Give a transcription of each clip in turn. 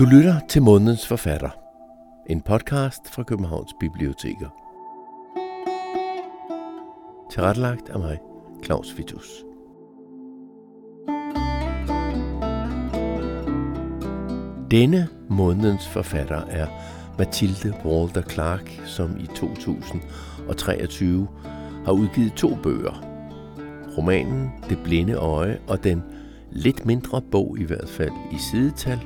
Du lytter til Månedens Forfatter, en podcast fra Københavns Biblioteker. Tilrettelagt af mig, Claus Vitus. Denne månedens forfatter er Mathilde Walter Clark, som i 2023 har udgivet to bøger. Romanen Det blinde øje og den lidt mindre bog i hvert fald i sidetal,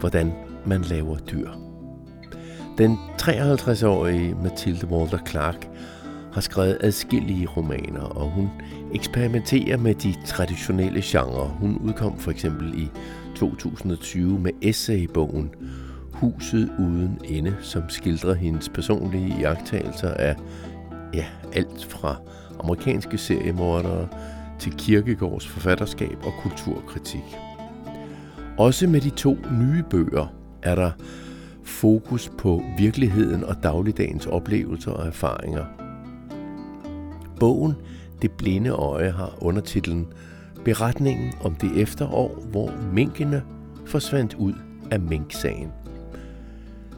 hvordan man laver dyr. Den 53-årige Mathilde Walter Clark har skrevet adskillige romaner, og hun eksperimenterer med de traditionelle genrer. Hun udkom for eksempel i 2020 med essaybogen Huset uden ende, som skildrer hendes personlige iagttagelser af ja, alt fra amerikanske seriemordere til Kirkegårds forfatterskab og kulturkritik. Også med de to nye bøger er der fokus på virkeligheden og dagligdagens oplevelser og erfaringer. Bogen Det blinde øje har undertitlen Beretningen om det efterår, hvor minkene forsvandt ud af minksagen.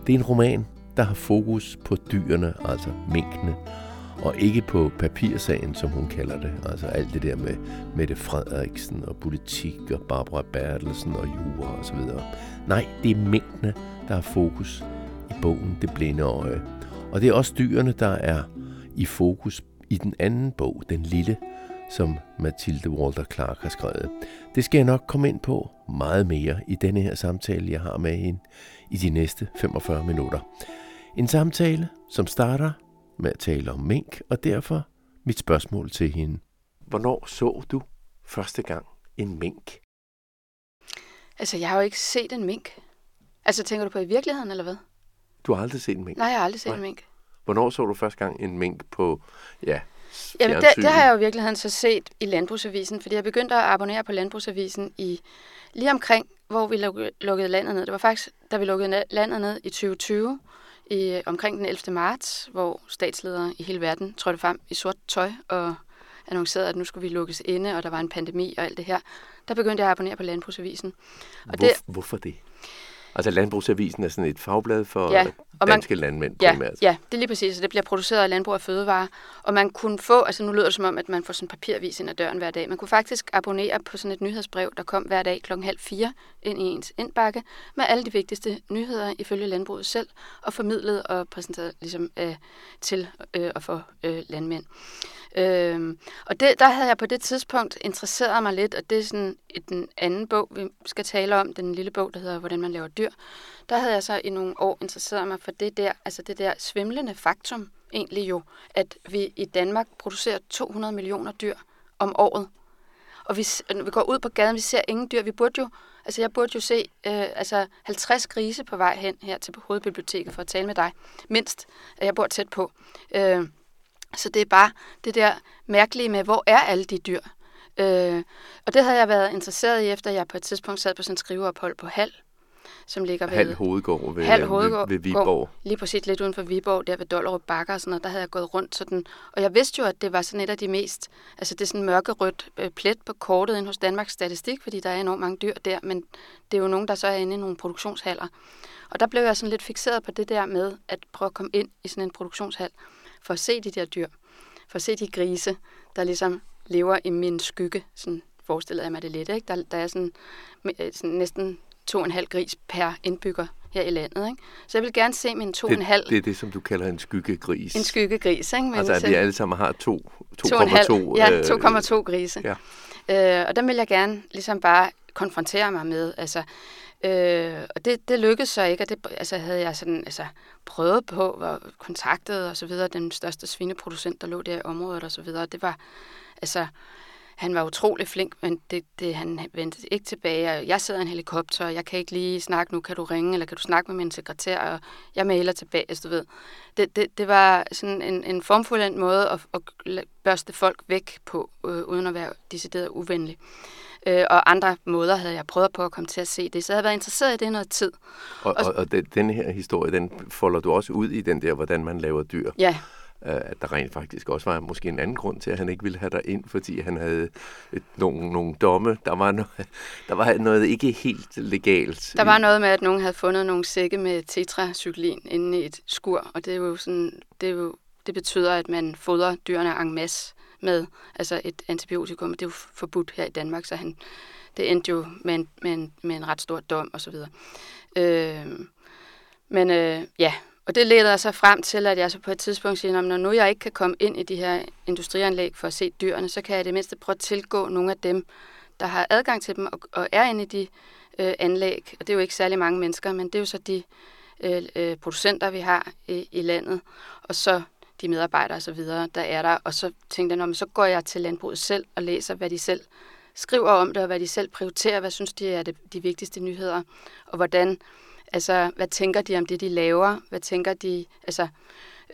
Det er en roman, der har fokus på dyrene, altså minkene, og ikke på papirsagen, som hun kalder det. Altså alt det der med Mette Frederiksen og politik og Barbara Bertelsen og jura og så videre. Nej, det er mængdene, der er fokus i bogen Det Blinde Øje. Og det er også dyrene, der er i fokus i den anden bog, Den Lille, som Mathilde Walter Clark har skrevet. Det skal jeg nok komme ind på meget mere i denne her samtale, jeg har med hende i de næste 45 minutter. En samtale, som starter med at tale om mink, og derfor mit spørgsmål til hende. Hvornår så du første gang en mink? Altså, jeg har jo ikke set en mink. Altså, tænker du på i virkeligheden, eller hvad? Du har aldrig set en mink? Nej, jeg har aldrig set Nej. en mink. Hvornår så du første gang en mink på, ja, Jamen, det, det har jeg jo i virkeligheden så set i Landbrugsavisen, fordi jeg begyndte at abonnere på Landbrugsavisen i lige omkring, hvor vi luk- lukkede landet ned. Det var faktisk, da vi lukkede landet ned i 2020, i, omkring den 11. marts, hvor statsledere i hele verden trådte frem i sort tøj og annoncerede, at nu skulle vi lukkes inde, og der var en pandemi og alt det her. Der begyndte jeg at abonnere på Landbrugsavisen. Og Hvor, det, hvorfor det? Altså Landbrugsavisen er sådan et fagblad for Ja, og man- danske landmænd Ja, primært. ja, det er lige præcis. og Det bliver produceret af Landbrug og Fødevare. Og man kunne få, altså nu lyder det som om, at man får sådan en papiravis ind ad døren hver dag. Man kunne faktisk abonnere på sådan et nyhedsbrev, der kom hver dag klokken halv fire ind i ens indbakke, med alle de vigtigste nyheder ifølge landbruget selv, og formidlet og præsenteret ligesom, øh, til øh, og for øh, landmænd. Øhm, og det, der havde jeg på det tidspunkt interesseret mig lidt, og det er sådan i den anden bog, vi skal tale om, den lille bog, der hedder Hvordan man laver dyr dyr, Der havde jeg så i nogle år interesseret mig for det der, altså det der svimlende faktum, egentlig jo, at vi i Danmark producerer 200 millioner dyr om året. Og vi, når vi går ud på gaden, vi ser ingen dyr. Vi burde jo, altså jeg burde jo se øh, altså 50 grise på vej hen her til hovedbiblioteket for at tale med dig. Mindst, at jeg bor tæt på. Øh, så det er bare det der mærkelige med, hvor er alle de dyr? Øh, og det havde jeg været interesseret i, efter jeg på et tidspunkt sad på sådan en skriveophold på Hal, som ligger ved... Halv hovedgård ved, Halv hovedgård, ved, ved Viborg. Lige præcis lidt uden for Viborg, der ved Dollerup Bakker og sådan noget, der havde jeg gået rundt sådan. Og jeg vidste jo, at det var sådan et af de mest, altså det er sådan mørkerødt øh, plet på kortet ind hos Danmarks Statistik, fordi der er enormt mange dyr der, men det er jo nogen, der så er inde i nogle produktionshaller. Og der blev jeg sådan lidt fixeret på det der med at prøve at komme ind i sådan en produktionshal, for at se de der dyr, for at se de grise, der ligesom lever i min skygge, sådan forestillede jeg mig det lidt, ikke? Der, der er sådan, øh, sådan næsten to og en halv gris per indbygger her i landet. Ikke? Så jeg vil gerne se min to og en Det, halv, det er det, som du kalder en skyggegris. en skyggegris. Ikke? Men altså, at vi alle sammen har to, to og en halv, 2,2. ja, øh, 2,2 grise. ja. Øh, og dem vil jeg gerne ligesom bare konfrontere mig med. Altså, øh, og det, det lykkedes så ikke, og det altså, havde jeg sådan, altså, prøvet på, og kontaktet og så videre, den største svineproducent, der lå der i området og så videre. Det var, altså, han var utrolig flink, men det, det, han vendte ikke tilbage. og Jeg sidder i en helikopter, og jeg kan ikke lige snakke nu. Kan du ringe, eller kan du snakke med min sekretær? Og jeg mailer tilbage, hvis du ved. Det, det, det var sådan en, en formfuld måde at, at børste folk væk på, øh, uden at være decideret uvenlig. Øh, og andre måder havde jeg prøvet på at komme til at se det. Så jeg havde været interesseret i det noget tid. Og, og, og den, den her historie, den folder du også ud i den der, hvordan man laver dyr. Ja, at der rent faktisk også var måske en anden grund til, at han ikke ville have dig ind, fordi han havde et, nogle, nogle domme. Der var, noget, der var noget ikke helt legalt. Der var noget med, at nogen havde fundet nogle sække med tetracyklin inde i et skur, og det er jo sådan, det, er jo, det betyder, at man fodrer dyrene en masse med altså et antibiotikum. Det er jo forbudt her i Danmark, så han, det endte jo med en, med en, med en ret stor dom osv. Øh, men øh, ja, og det leder så frem til, at jeg så på et tidspunkt siger, at når nu jeg ikke kan komme ind i de her industrianlæg for at se dyrene, så kan jeg det mindste prøve at tilgå nogle af dem, der har adgang til dem og, og er inde i de øh, anlæg. Og det er jo ikke særlig mange mennesker, men det er jo så de øh, øh, producenter, vi har i, i landet, og så de medarbejdere osv., der er der. Og så tænkte jeg, så går jeg til landbruget selv og læser, hvad de selv skriver om det, og hvad de selv prioriterer, hvad synes de er det, de vigtigste nyheder, og hvordan Altså, hvad tænker de om det, de laver? Hvad tænker de, altså,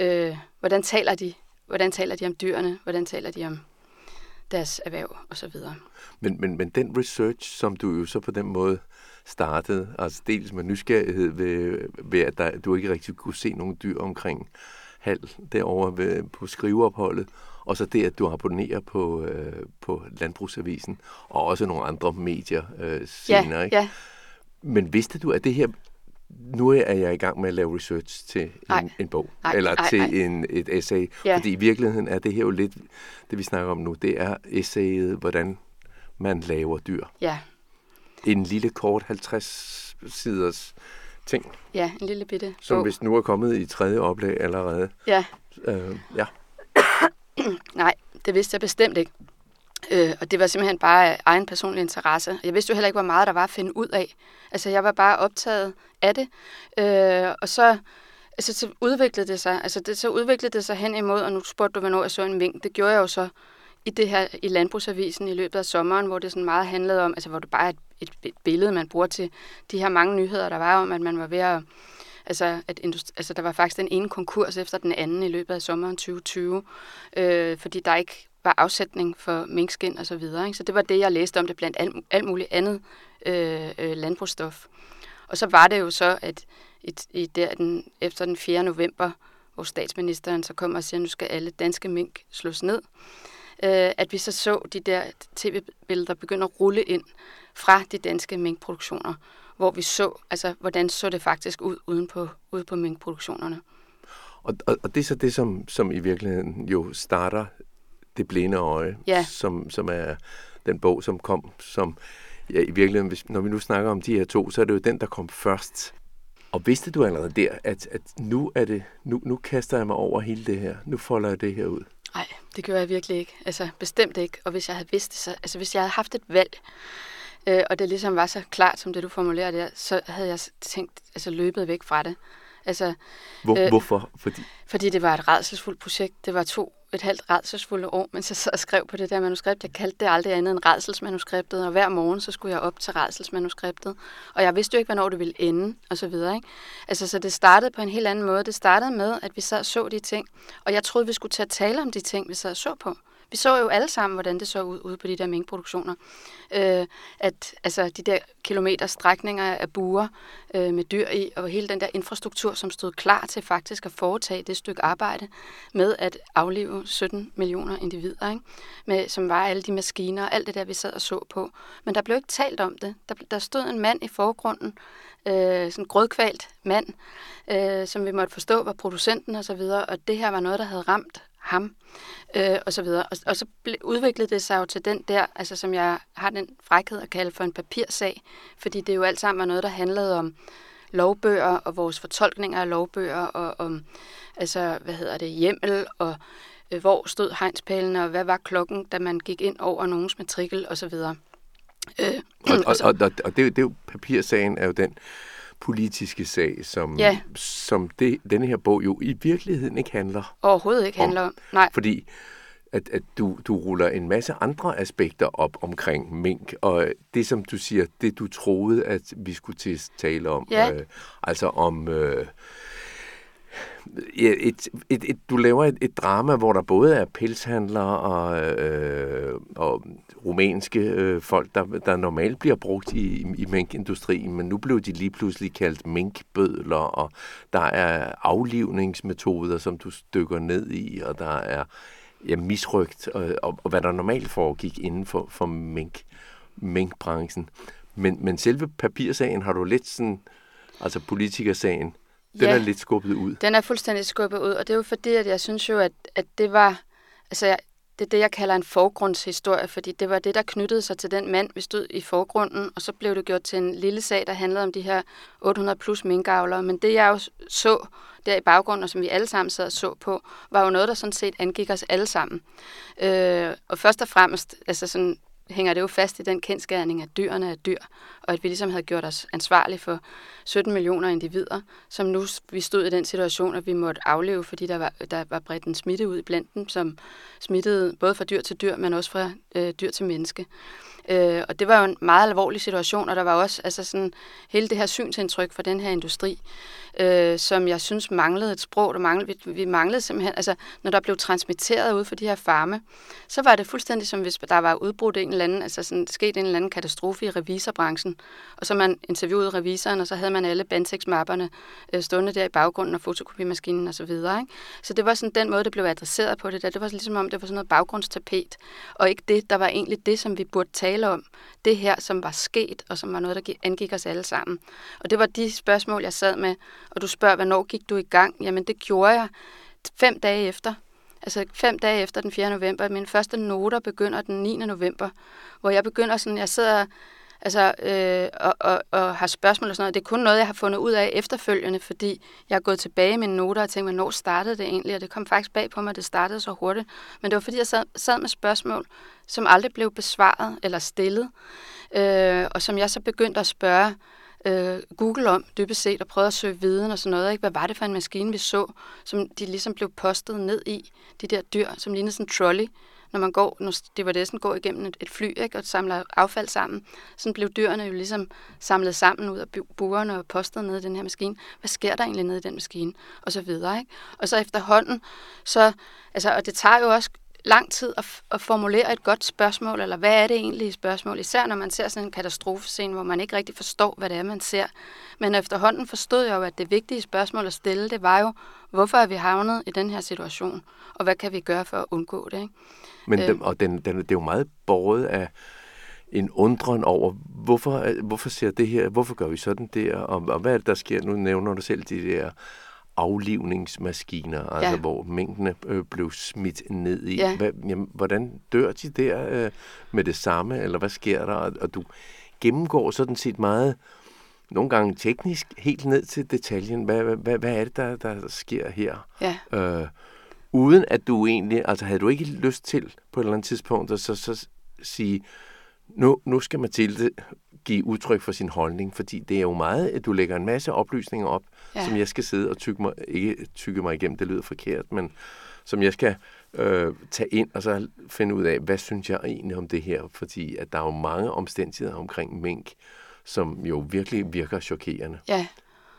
øh, hvordan taler de? Hvordan taler de om dyrene? Hvordan taler de om deres erhverv og så videre. Men, men, men den research, som du jo så på den måde startede, altså dels med nysgerrighed ved, ved at der, du ikke rigtig kunne se nogen dyr omkring hal derovre ved, på skriveopholdet, og så det, at du abonnerer på, øh, på Landbrugsavisen, og også nogle andre medier øh, senere. Ja, ikke? ja. Men vidste du, at det her nu er jeg i gang med at lave research til en, en bog, ej, eller ej, til ej. En, et essay. Ja. Fordi i virkeligheden er det her jo lidt, det vi snakker om nu, det er essayet, hvordan man laver dyr. Ja, En lille kort 50 siders ting, ja, en lille bitte som bog. hvis nu er kommet i tredje oplag allerede. Ja, Øh, ja. nej, det vidste jeg bestemt ikke. Øh, og det var simpelthen bare egen personlig interesse. Jeg vidste jo heller ikke, hvor meget der var at finde ud af. Altså, jeg var bare optaget af det. Øh, og så, altså, så udviklede det sig. Altså, det, så udviklede det sig hen imod, og nu spurgte du, hvornår jeg så en mink. Det gjorde jeg jo så i det her i Landbrugsavisen i løbet af sommeren, hvor det sådan meget handlede om, altså hvor det bare er et, et, et billede, man bruger til de her mange nyheder, der var om, at man var ved at Altså, at industri- altså, der var faktisk den ene konkurs efter den anden i løbet af sommeren 2020, øh, fordi der ikke var afsætning for minkskin og så videre. Ikke? Så det var det, jeg læste om det blandt alt, alt muligt andet øh, øh, landbrugsstof. Og så var det jo så, at et, i der, den, efter den 4. november, hvor statsministeren så kom og siger, at nu skal alle danske mink slås ned, øh, at vi så så de der tv-billeder begynde at rulle ind fra de danske minkproduktioner, hvor vi så, altså, hvordan så det faktisk ud uden på, ude på minkproduktionerne. Og, og, og det er så det, som, som i virkeligheden jo starter det blinde øje, Ja. som, som er den bog, som kom, som ja, i virkeligheden, hvis, når vi nu snakker om de her to, så er det jo den, der kom først. Og vidste du allerede der, at, at nu, er det, nu, nu kaster jeg mig over hele det her, nu folder jeg det her ud? Nej, det gjorde jeg virkelig ikke. Altså, bestemt ikke. Og hvis jeg havde vidst det, så, altså hvis jeg havde haft et valg, øh, og det ligesom var så klart, som det du formulerer der, så havde jeg tænkt, altså løbet væk fra det. Altså, Hvor, Øh. hvorfor? Fordi, fordi det var et redselsfuldt projekt. Det var to et halvt redselsfulde år, mens jeg sad og skrev på det der manuskript. Jeg kaldte det aldrig andet end redselsmanuskriptet, og hver morgen så skulle jeg op til redselsmanuskriptet. Og jeg vidste jo ikke, hvornår det ville ende, og så videre. Ikke? Altså, så det startede på en helt anden måde. Det startede med, at vi sad og så de ting, og jeg troede, vi skulle til at tale om de ting, vi sad og så på. Vi så jo alle sammen, hvordan det så ud ude på de der minkproduktioner. Øh, at altså, de der kilometer strækninger af buer øh, med dyr i, og hele den der infrastruktur, som stod klar til faktisk at foretage det stykke arbejde med at aflive 17 millioner individer, ikke? Med, som var alle de maskiner og alt det der, vi sad og så på. Men der blev ikke talt om det. Der, der stod en mand i forgrunden, øh, sådan grødkvalt mand, øh, som vi måtte forstå var producenten og så videre, og det her var noget, der havde ramt ham, øh, og så videre. Og, og så ble, udviklede det sig jo til den der, altså som jeg har den frækhed at kalde for en papirsag, fordi det jo alt sammen var noget, der handlede om lovbøger og vores fortolkninger af lovbøger og om, altså, hvad hedder det, hjemmel og øh, hvor stod hegnspælene og hvad var klokken, da man gik ind over nogens matrikel og så videre. Øh, og, og, og, og, og det, det er jo, papirsagen er jo den politiske sag, som, Ja. som det, denne her bog jo i virkeligheden ikke handler overhovedet ikke Om- handler om. Nej, Fordi at, at du, du ruller en masse andre aspekter op omkring mink, og det som du siger, det du troede, at vi skulle til at tale om, Ja. øh, altså om, øh, et, et, et, du laver et, et drama, hvor der både er pelshandlere og, øh, og rumænske øh, folk, der, der normalt bliver brugt i, i minkindustrien, men nu blev de lige pludselig kaldt minkbødler, og der er aflivningsmetoder, som du stykker ned i, og der er ja, misrygt, og, og, og hvad der normalt foregik inden for, for mink, minkbranchen. Men, men selve papirsagen har du lidt sådan, altså politikersagen, den ja, er lidt skubbet ud. Den er fuldstændig skubbet ud, og det er jo fordi, at jeg synes jo, at, at det var, altså jeg, det er det, jeg kalder en forgrundshistorie, fordi det var det, der knyttede sig til den mand, vi stod i forgrunden, og så blev det gjort til en lille sag, der handlede om de her 800 plus minkavlere. Men det, jeg jo så der i baggrunden, og som vi alle sammen sad og så på, var jo noget, der sådan set angik os alle sammen. Øh, og først og fremmest, altså sådan hænger det jo fast i den kendskærning, at dyrene er dyr, og at vi ligesom havde gjort os ansvarlige for 17 millioner individer, som nu vi stod i den situation, at vi måtte afleve, fordi der var, der var bredt en smitte ud blandt dem, som smittede både fra dyr til dyr, men også fra øh, dyr til menneske. Øh, og det var jo en meget alvorlig situation, og der var også altså sådan, hele det her synsindtryk for den her industri, øh, som jeg synes manglede et sprog. Der manglede, vi, vi manglede simpelthen, altså når der blev transmitteret ud for de her farme, så var det fuldstændig som hvis der var udbrudt en eller anden, altså sådan, sket en eller anden katastrofe i revisorbranchen, og så man interviewede revisoren, og så havde man alle Bantex-mapperne øh, stående der i baggrunden og fotokopimaskinen osv. Så, videre, ikke? så det var sådan den måde, det blev adresseret på det der. Det var ligesom om, det var sådan noget baggrundstapet, og ikke det, der var egentlig det, som vi burde tale om. Det her, som var sket, og som var noget, der angik os alle sammen. Og det var de spørgsmål, jeg sad med, og du spørger, hvornår gik du i gang? Jamen, det gjorde jeg fem dage efter. Altså fem dage efter den 4. november. Mine første noter begynder den 9. november, hvor jeg begynder sådan, jeg sidder altså, øh, og, og, og har spørgsmål og sådan noget. Det er kun noget, jeg har fundet ud af efterfølgende, fordi jeg er gået tilbage i mine noter og tænkt, hvornår startede det egentlig? Og det kom faktisk bag på mig, at det startede så hurtigt. Men det var, fordi jeg sad, sad med spørgsmål, som aldrig blev besvaret eller stillet, øh, og som jeg så begyndte at spørge øh, Google om, dybest set, og prøvede at søge viden og sådan noget. Ikke? Hvad var det for en maskine, vi så, som de ligesom blev postet ned i, de der dyr, som lignede sådan en trolley, når man går, når det var det, sådan går igennem et, et fly ikke, og samler affald sammen. Sådan blev dyrene jo ligesom samlet sammen ud af burerne og postet ned i den her maskine. Hvad sker der egentlig nede i den maskine? Og så videre. Ikke? Og så efterhånden, så, altså, og det tager jo også lang tid at, at formulere et godt spørgsmål, eller hvad er det egentlig spørgsmål, især når man ser sådan en katastrofescene, hvor man ikke rigtig forstår, hvad det er, man ser. Men efterhånden forstod jeg jo, at det vigtige spørgsmål at stille, det var jo, hvorfor er vi havnet i den her situation, og hvad kan vi gøre for at undgå det? Ikke? Men den, og den, den, det er jo meget båret af en undren over, hvorfor, hvorfor ser det her, hvorfor gør vi sådan der, og, og hvad er det, der sker? Nu nævner du selv de der aflivningsmaskiner, altså ja. hvor mængdene øh, blev smidt ned i. Ja. Hvad, jamen, hvordan dør de der øh, med det samme, eller hvad sker der? Og, og du gennemgår sådan set meget, nogle gange teknisk, helt ned til detaljen. Hvad, hvad, hvad er det, der, der sker her? Ja. Øh, uden at du egentlig, altså havde du ikke lyst til på et eller andet tidspunkt at så, så sige, nu, nu skal Mathilde give udtryk for sin holdning, fordi det er jo meget, at du lægger en masse oplysninger op, ja. som jeg skal sidde og tykke mig, ikke tykke mig igennem, det lyder forkert, men som jeg skal øh, tage ind og så finde ud af, hvad synes jeg egentlig om det her, fordi at der er jo mange omstændigheder omkring mink, som jo virkelig virker chokerende. Ja,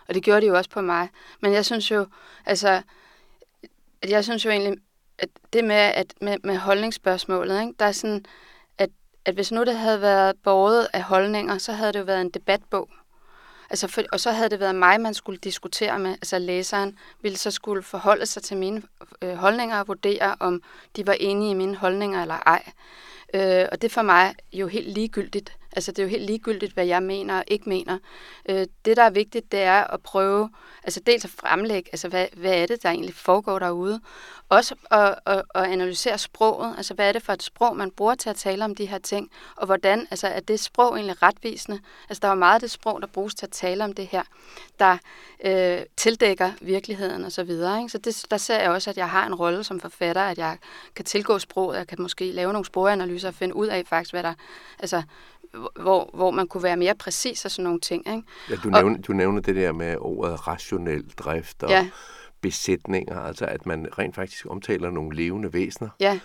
og det gjorde det jo også på mig. Men jeg synes jo, altså, jeg synes jo egentlig, at det med, at med, med holdningsspørgsmålet, ikke, der er sådan, at hvis nu det havde været båret af holdninger, så havde det jo været en debatbog. Altså for, og så havde det været mig, man skulle diskutere med. Altså læseren ville så skulle forholde sig til mine øh, holdninger og vurdere, om de var enige i mine holdninger eller ej. Øh, og det er for mig jo helt ligegyldigt. Altså det er jo helt ligegyldigt, hvad jeg mener og ikke mener. Øh, det, der er vigtigt, det er at prøve, altså dels at fremlægge, altså hvad, hvad er det, der egentlig foregår derude, også at, at, at analysere sproget, altså hvad er det for et sprog, man bruger til at tale om de her ting, og hvordan altså, er det sprog egentlig retvisende. Altså der er meget af det sprog, der bruges til at tale om det her, der øh, tildækker virkeligheden og så videre. Ikke? Så det, der ser jeg også, at jeg har en rolle som forfatter, at jeg kan tilgå sproget, jeg kan måske lave nogle sproganalyser og finde ud af faktisk, hvad der, altså hvor, hvor man kunne være mere præcis og sådan nogle ting. Ikke? Ja, du, nævner, og, du nævner det der med ordet rationel drift og ja. besætninger, altså at man rent faktisk omtaler nogle levende væsener ja.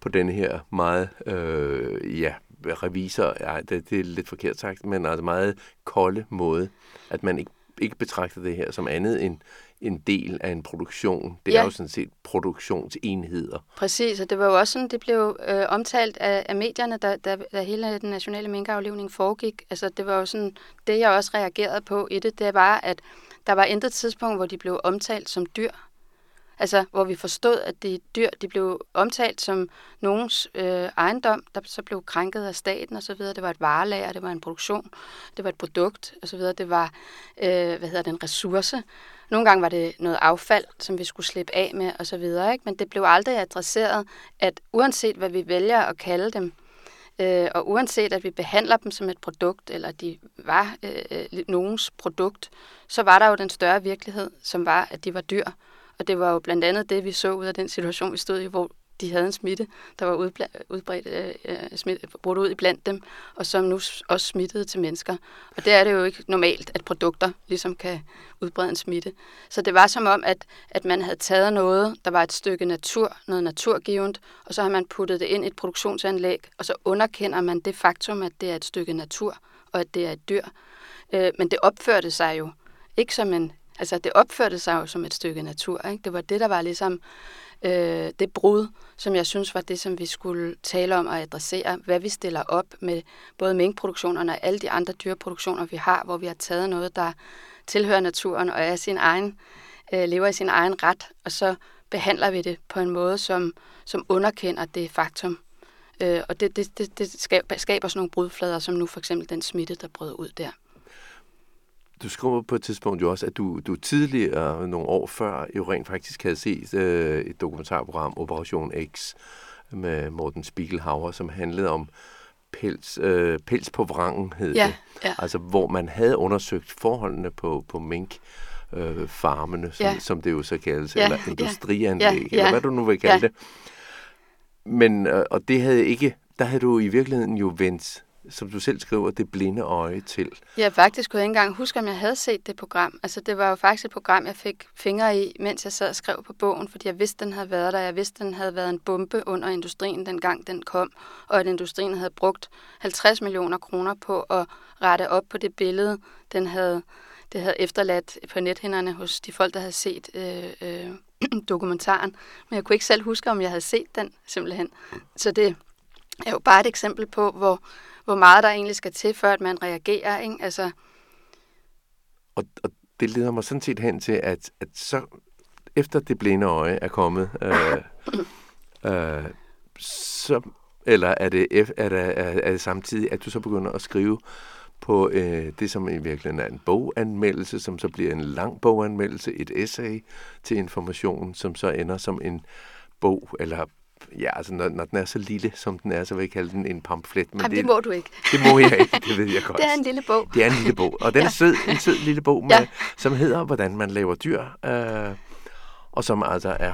på den her meget, øh, ja, revisor, ja, det, det er lidt forkert sagt, men altså meget kolde måde, at man ikke ikke betragter det her som andet end en del af en produktion. Det Ja. er jo sådan set produktionsenheder. Præcis, og det var jo også sådan, det blev øh, omtalt af, af medierne, da, da, da hele den nationale minkaflivning foregik. Altså, det var jo sådan, det jeg også reagerede på i det, det var, at der var intet tidspunkt, hvor de blev omtalt som dyr. Altså, hvor vi forstod, at de dyr, de blev omtalt som nogens øh, ejendom, der så blev krænket af staten osv. Det var et varelager, det var en produktion, det var et produkt osv. Det var, øh, hvad hedder det, en ressource. Nogle gange var det noget affald, som vi skulle slippe af med osv. Ikke? Men det blev aldrig adresseret, at uanset hvad vi vælger at kalde dem, øh, og uanset at vi behandler dem som et produkt, eller de var øh, øh, nogens produkt, så var der jo den større virkelighed, som var, at de var dyr. Og det var jo blandt andet det, vi så ud af den situation, vi stod i, hvor de havde en smitte, der var udbredt, øh, øh, brudt ud i blandt dem, og som nu også smittede til mennesker. Og det er det jo ikke normalt, at produkter ligesom kan udbrede en smitte. Så det var som om, at, at man havde taget noget, der var et stykke natur, noget naturgivende, og så har man puttet det ind i et produktionsanlæg, og så underkender man det faktum, at det er et stykke natur, og at det er et dyr. Øh, men det opførte sig jo ikke som en Altså, det opførte sig jo som et stykke natur. Ikke? Det var det, der var ligesom øh, det brud, som jeg synes var det, som vi skulle tale om og adressere. Hvad vi stiller op med både minkproduktionerne og alle de andre dyreproduktioner, vi har, hvor vi har taget noget, der tilhører naturen og er sin egen, øh, lever i sin egen ret, og så behandler vi det på en måde, som, som underkender det faktum. Øh, og det, det, det, det skaber, skaber sådan nogle brudflader, som nu for eksempel den smitte, der brød ud der. Du skriver på et tidspunkt jo også, at du, du tidligere, nogle år før, jo rent faktisk havde set øh, et dokumentarprogram, Operation X, med Morten Spiegelhauer, som handlede om pels, øh, pels på vrangen, hed Ja, det. ja. Altså, hvor man havde undersøgt forholdene på, på mink øh, farmene, som, Ja. som det jo så kaldes, Ja, eller industrianlæg, Ja, eller ja. hvad du nu vil kalde Ja. det. Men, øh, og det havde ikke, der havde du i virkeligheden jo vendt, som du selv skriver, det blinde øje til. Ja, faktisk kunne jeg ikke engang huske, om jeg havde set det program. Altså, det var jo faktisk et program, jeg fik fingre i, mens jeg sad og skrev på bogen, fordi jeg vidste, den havde været der. Jeg vidste, den havde været en bombe under industrien, dengang den kom, og at industrien havde brugt 50 millioner kroner på at rette op på det billede, den havde, det havde efterladt på nethænderne hos de folk, der havde set øh, øh, dokumentaren. Men jeg kunne ikke selv huske, om jeg havde set den, simpelthen. Så det er jo bare et eksempel på, hvor, hvor meget der egentlig skal til, før at man reagerer. Ikke? Altså, Og, og det leder mig sådan set hen til, at, at så efter det blinde øje er kommet, øh, øh, så, eller er det, er, det, er, er det samtidig, at du så begynder at skrive på øh, det, som i virkeligheden er en boganmeldelse, som så bliver en lang boganmeldelse, et essay til information, som så ender som en bog, eller ja, altså når, når den er så lille, som den er, så vil jeg kalde den en pamflet. Men Jamen, det må du ikke. det må jeg ikke, det ved jeg godt. Det er en lille bog. Det er en lille bog, og den er Ja. sød, en sød lille bog, med, Ja. som hedder, hvordan man laver dyr, øh, og som altså er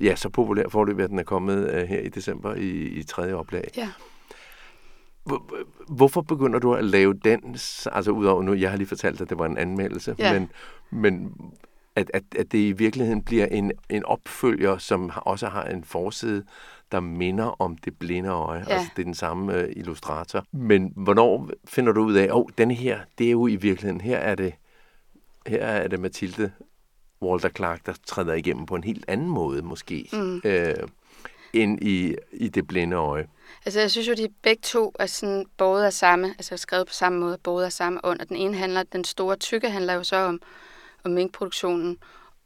ja, så populær forløb, at den er kommet øh, her i december i, i tredje oplag. Ja. Hvor- Hvorfor begynder du at lave den, altså udover nu, jeg har lige fortalt dig, at det var en anmeldelse, Ja. men, men at, at, at det i virkeligheden bliver en, en opfølger, som også har en forside, der minder om det blinde øje. Ja. Altså, det er den samme øh, illustrator. Men hvornår finder du ud af, at oh, denne her, det er jo i virkeligheden, her er det, her er det Mathilde Walter Clark, der træder igennem på en helt anden måde måske, Mm. øh, end i, i det blinde øje. Altså, jeg synes jo, de begge to er sådan båret af samme, altså skrevet på samme måde, båret af samme ånd. Og den ene handler, den store tykke handler jo så om, og minkproduktionen,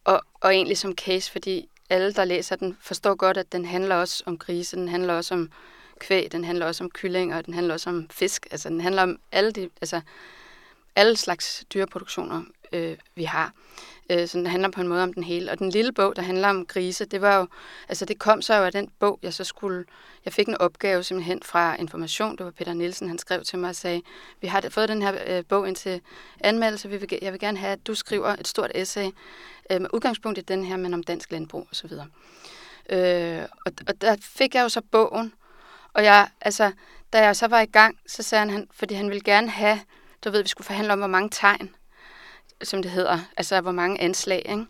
og, og egentlig som case, fordi alle, der læser den, forstår godt, at den handler også om grise, den handler også om kvæg, den handler også om kylling, og den handler også om fisk. Altså, den handler om alle, de, altså, alle slags dyreproduktioner, øh, vi har. Øh, så den handler på en måde om den hele. Og den lille bog, der handler om grise, det var jo, altså det kom så jo af den bog, jeg så skulle, jeg fik en opgave simpelthen fra Information, det var Peter Nielsen, han skrev til mig og sagde, vi har fået den her øh, bog ind til anmeldelse, vi vil, jeg vil gerne have, at du skriver et stort essay øh, med udgangspunkt i den her, men om dansk landbrug osv. Øh, og, og der fik jeg jo så bogen, og jeg, altså, da jeg så var i gang, så sagde han, han fordi han ville gerne have, du ved, vi skulle forhandle om, hvor mange tegn, som det hedder, altså hvor mange anslag, ikke?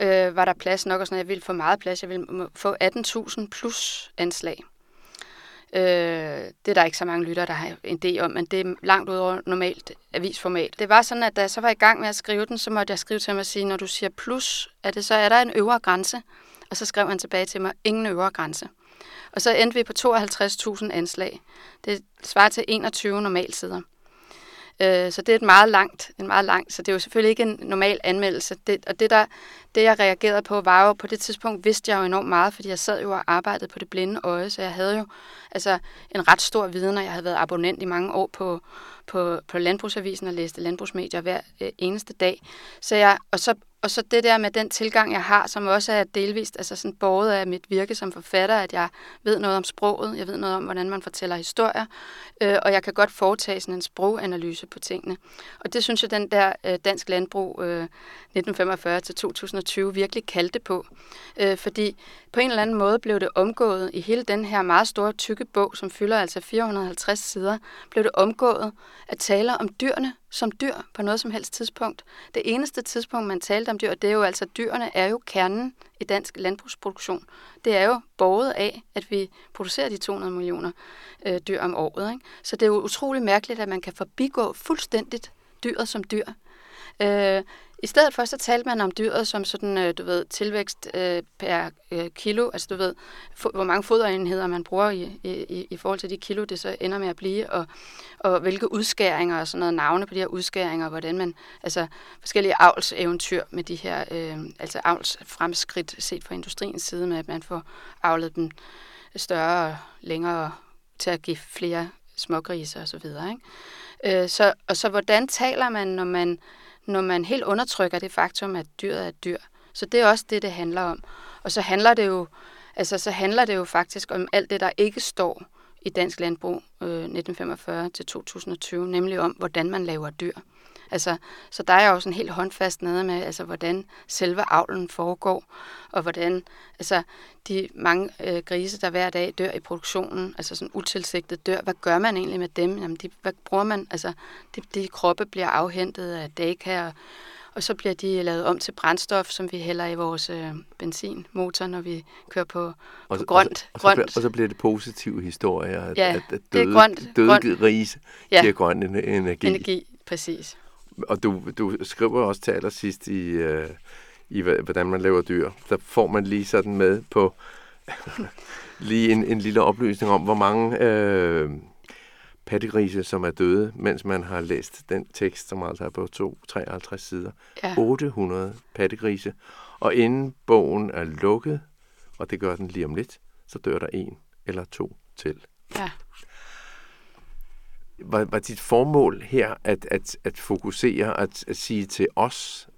Øh, var der plads nok og sådan noget. Jeg ville få meget plads, jeg ville få 18.000 plus anslag. Øh, det er der ikke så mange lytter, der har en idé om, men det er langt ud over normalt avisformat. Det var sådan, at da jeg så var i gang med at skrive den, så måtte jeg skrive til mig og sige, når du siger plus, er det så er der en øvre grænse? Og så skrev han tilbage til mig, ingen øvre grænse. Og så endte vi på 52.000 anslag. Det svarer til 21 normalsider. Øh, så det er et meget langt, en meget langt, så det er jo selvfølgelig ikke en normal anmeldelse. Det, og det, der, det, jeg reagerede på, var jo, på det tidspunkt vidste jeg jo enormt meget, fordi jeg sad jo og arbejdede på det blinde øje, så jeg havde jo altså, en ret stor viden, og jeg havde været abonnent i mange år på, på, på Landbrugsavisen og læste landbrugsmedier hver øh, eneste dag. Så jeg, og, så, og så det der med den tilgang, jeg har, som også er delvist altså sådan båret af mit virke som forfatter, at jeg ved noget om sproget, jeg ved noget om, hvordan man fortæller historier, øh, og jeg kan godt foretage sådan en sproganalyse på tingene. Og det synes jeg, den der øh, Dansk Landbrug øh, 2020 virkelig kaldte på. Øh, fordi på en eller anden måde blev det omgået i hele den her meget store, tykke bog, som fylder altså 450 sider, blev det omgået at tale om dyrene som dyr på noget som helst tidspunkt. Det eneste tidspunkt, man talte om dyr, det er jo altså, dyrene er jo kernen i dansk landbrugsproduktion. Det er jo borget af, at vi producerer de 200 millioner øh, dyr om året. Ikke? Så det er jo utrolig mærkeligt, at man kan forbigå fuldstændigt dyret som dyr. Øh, i stedet for, så talte man om dyret som sådan, øh, du ved, tilvækst øh, per øh, kilo, altså du ved, hvor mange foderenheder man bruger i, i, i forhold til de kilo, det så ender med at blive, og, og hvilke udskæringer og sådan noget, navne på de her udskæringer, og hvordan man, altså forskellige avlseventyr med de her, øh, altså avlsfremskridt set fra industriens side, med at man får avlet dem større og længere til at give flere smågrise og så videre, ikke? Øh, så, og så hvordan taler man, når man når man helt undertrykker det faktum, at dyret er et dyr. Så det er også det, det handler om. Og så handler det jo, altså, så handler det jo faktisk om alt det, der ikke står i dansk landbrug øh, 1945 til 2020, nemlig om, hvordan man laver dyr. Altså, så der er jo sådan helt håndfast nede med, altså, hvordan selve avlen foregår, og hvordan altså, de mange øh, grise, der hver dag dør i produktionen, altså sådan utilsigtet dør, hvad gør man egentlig med dem? Jamen, de, hvad bruger man? Altså, de, de kroppe bliver afhentet af dæka, og, og så bliver de lavet om til brændstof, som vi hælder i vores øh, benzinmotor, når vi kører på, og, på grønt. Og så, og, så, grønt. og så bliver det positive historier, at, ja, at, at døde, det er grønt, døde grønt. grise ja. giver grøn energi. Energi, præcis. Og du, du skriver også til allersidst i, øh, i, hvordan man laver dyr. Der får man lige sådan med på lige en, en lille oplysning om, hvor mange øh, pattegrise, som er døde, mens man har læst den tekst, som altså er på 253 sider. Ja. 800 pattegrise. Og inden bogen er lukket, og det gør den lige om lidt, så dør der en eller to til. Ja var, var dit formål her at, at, at fokusere, at, at sige til os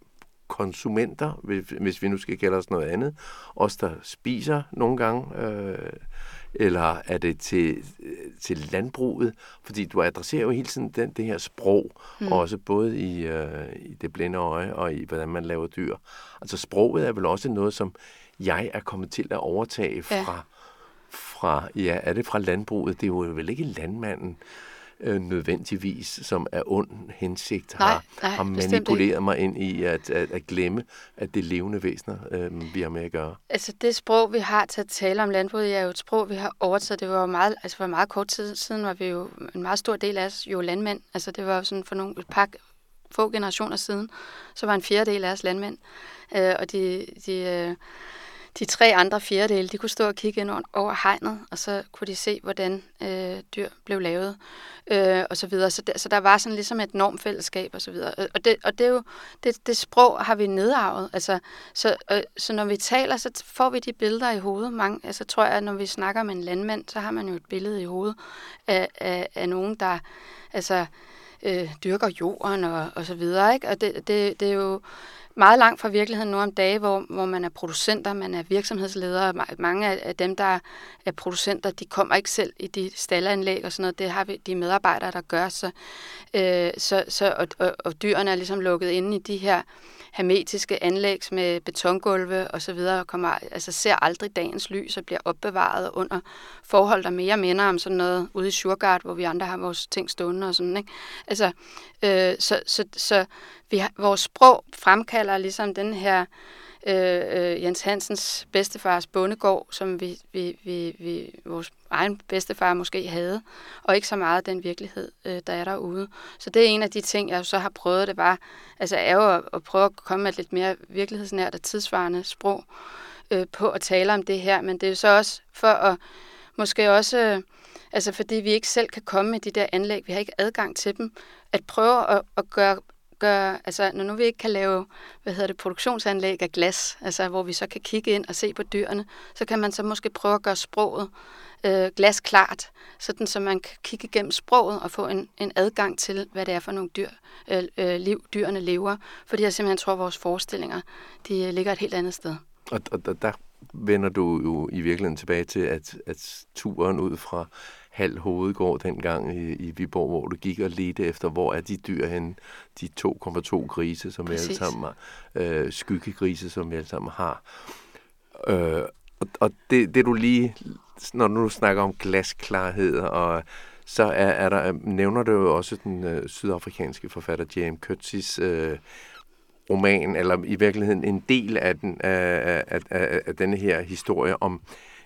konsumenter, hvis, vi nu skal kalde os noget andet, os der spiser nogle gange, øh, eller er det til, til landbruget? Fordi du adresserer jo hele tiden den, det her sprog, mm. også både i, øh, i det blinde øje og i, hvordan man laver dyr. Altså sproget er vel også noget, som jeg er kommet til at overtage fra, ja. fra ja, er det fra landbruget? Det er jo vel ikke landmanden, øh, nødvendigvis, som er ond hensigt, nej, har, nej, har manipuleret mig ind i at, at, at glemme, at det er levende væsener, øh, vi har med at gøre. Altså det sprog, vi har til at tale om landbruget, er jo et sprog, vi har overtaget. Det var meget, altså for meget kort tid siden, var vi jo en meget stor del af os jo landmænd. Altså det var jo sådan for nogle et par få generationer siden, så var en fjerdedel af os landmænd. Øh, og de, de øh, de tre andre fjerdedele, de kunne stå og kigge ind over hegnet, og så kunne de se, hvordan øh, dyr blev lavet, øh, og så videre. Så der, så der var sådan ligesom et normfællesskab, og så videre. Og det, og det er jo, det, det sprog har vi nedarvet. Altså, så, øh, så når vi taler, så får vi de billeder i hovedet. Mange, altså tror jeg, at når vi snakker med en landmand, så har man jo et billede i hovedet af, af, af nogen, der altså, øh, dyrker jorden og, og så videre. Ikke? Og det, det, det er jo meget langt fra virkeligheden nu om dage, hvor, hvor man er producenter, man er virksomhedsledere. Mange af dem, der er producenter, de kommer ikke selv i de stallanlæg og sådan noget. Det har vi de medarbejdere, der gør. Så, øh, så, så, og, og, og dyrene er ligesom lukket inde i de her hermetiske anlæg med betongulve og så videre, kommer, altså ser aldrig dagens lys og bliver opbevaret under forhold, der mere minder om sådan noget ude i Surgard, hvor vi andre har vores ting stående og sådan, ikke? Altså, øh, så, så, så vi har, vores sprog fremkalder ligesom den her øh, øh, Jens Hansens bedstefars bondegård, som vi, vi, vi, vi, vores egen bedstefar måske havde, og ikke så meget den virkelighed, øh, der er derude. Så det er en af de ting, jeg så har prøvet, det var, altså er jo at, at prøve at komme med et lidt mere virkelighedsnært og tidsvarende sprog øh, på at tale om det her, men det er jo så også for at måske også, øh, altså fordi vi ikke selv kan komme med de der anlæg, vi har ikke adgang til dem, at prøve at, at gøre gøre, altså når nu vi ikke kan lave, hvad hedder det, produktionsanlæg af glas, altså hvor vi så kan kigge ind og se på dyrene, så kan man så måske prøve at gøre sproget øh, glasklart, sådan så man kan kigge igennem sproget og få en, en adgang til, hvad det er for nogle dyr, øh, øh liv, dyrene lever, fordi jeg simpelthen tror, at vores forestillinger, de øh, ligger et helt andet sted. Og, og og der vender du jo i virkeligheden tilbage til, at, at turen ud fra halv hovedgård dengang i, i Viborg, hvor du gik og ledte efter, hvor er de dyr hen, de 2,2 grise, som Præcis. vi alle sammen har, øh, skyggegrise, som vi alle sammen har. Øh, og og det, det du lige, når du snakker om glasklarhed, og så er, er der, nævner du jo også den øh, sydafrikanske forfatter James Curtis øh, roman, eller i virkeligheden en del af, den, af, af, af, af denne her historie om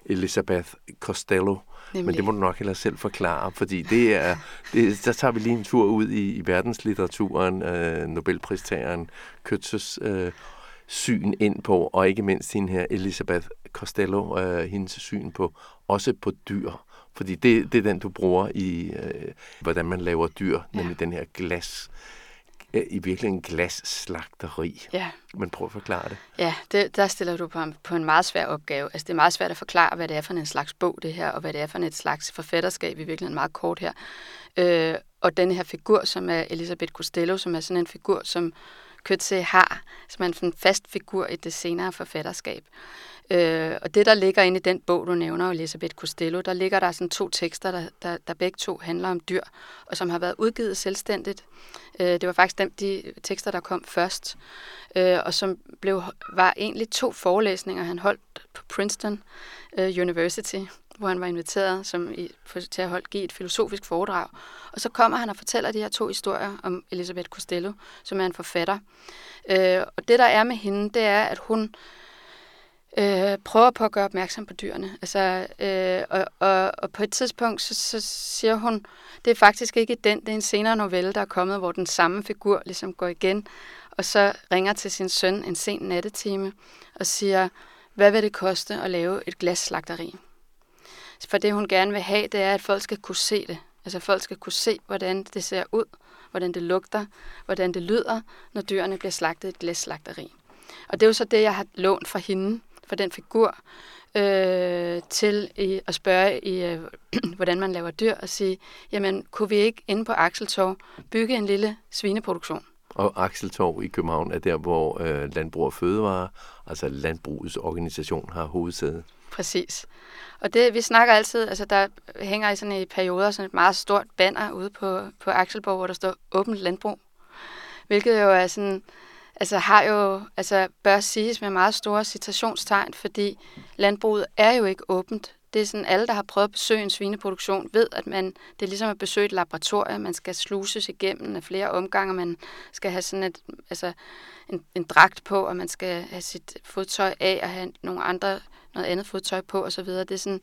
Elizabeth Costello, Nemlig. Men det må du nok heller selv forklare, fordi det er, det, så tager vi lige en tur ud i, i verdenslitteraturen, øh, Nobelpristageren Køtzes øh, syn ind på, og ikke mindst hende her Elisabeth Costello, øh, hendes syn på, også på dyr. Fordi det, det er den, du bruger i, øh, hvordan man laver dyr, ja. nemlig den her glas i virkelig en glasslagteri. Ja. Men prøv at forklare det. Ja, det, der stiller du på en, på en meget svær opgave. Altså, det er meget svært at forklare, hvad det er for en slags bog, det her, og hvad det er for et slags forfatterskab, i virkeligheden meget kort her. Øh, og den her figur, som er Elisabeth Costello, som er sådan en figur, som Køtze har, som er en fast figur i det senere forfatterskab. Øh, og det, der ligger inde i den bog, du nævner, Elisabeth Costello, der ligger der sådan to tekster, der, der, der begge to handler om dyr, og som har været udgivet selvstændigt. Øh, det var faktisk dem, de tekster, der kom først, øh, og som blev, var egentlig to forelæsninger, han holdt på Princeton øh, University, hvor han var inviteret som i, for, til at holde, give et filosofisk foredrag. Og så kommer han og fortæller de her to historier om Elisabeth Costello, som er en forfatter. Øh, og det, der er med hende, det er, at hun øh, prøver på at gøre opmærksom på dyrene. Altså, øh, og, og, og på et tidspunkt, så, så siger hun, det er faktisk ikke den, det er en senere novelle, der er kommet, hvor den samme figur ligesom går igen, og så ringer til sin søn en sen nattetime og siger, hvad vil det koste at lave et glasslagteri? For det, hun gerne vil have, det er, at folk skal kunne se det. Altså folk skal kunne se, hvordan det ser ud, hvordan det lugter, hvordan det lyder, når dyrene bliver slagtet i et glasslagteri. Og det er jo så det, jeg har lånt fra hende, for den figur, øh, til i, at spørge, i, øh, hvordan man laver dyr, og sige, jamen, kunne vi ikke inde på Akseltorv bygge en lille svineproduktion? Og Akseltorv i København er der, hvor øh, Landbrug og Fødevare, altså Landbrugets organisation, har hovedsæde. Præcis. Og det, vi snakker altid, altså der hænger i sådan i perioder sådan et meget stort banner ude på, på Akselborg, hvor der står åbent landbrug. Hvilket jo er sådan, altså har jo, altså bør siges med meget store citationstegn, fordi landbruget er jo ikke åbent. Det er sådan, alle, der har prøvet at besøge en svineproduktion, ved, at man, det er ligesom at besøge et laboratorium. Man skal sluses igennem af flere omgange, man skal have sådan et, altså en, en dragt på, og man skal have sit fodtøj af og have nogle andre, noget andet fodtøj på osv. Det er sådan,